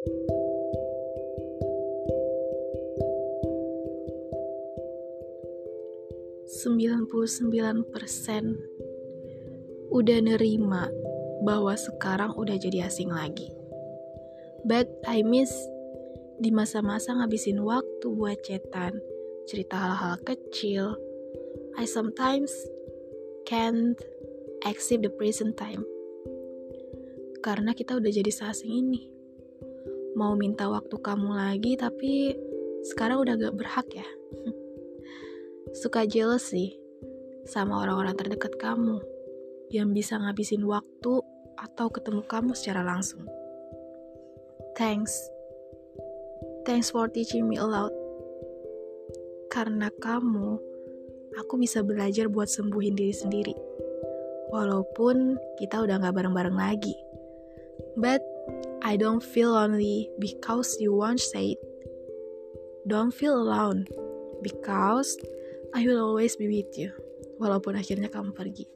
99% udah nerima bahwa sekarang udah jadi asing lagi. But I miss di masa-masa ngabisin waktu buat cetan, cerita hal-hal kecil. I sometimes can't accept the present time. Karena kita udah jadi seasing ini. Mau minta waktu kamu lagi tapi sekarang udah gak berhak ya. suka jealous sih sama orang-orang terdekat kamu yang bisa ngabisin waktu atau ketemu kamu secara langsung. Thanks. Thanks for teaching me a lot. Karena kamu, aku bisa belajar buat sembuhin diri sendiri. Walaupun kita udah gak bareng-bareng lagi. But I don't feel lonely because you once said, don't feel alone because I will always be with you, walaupun akhirnya kamu pergi.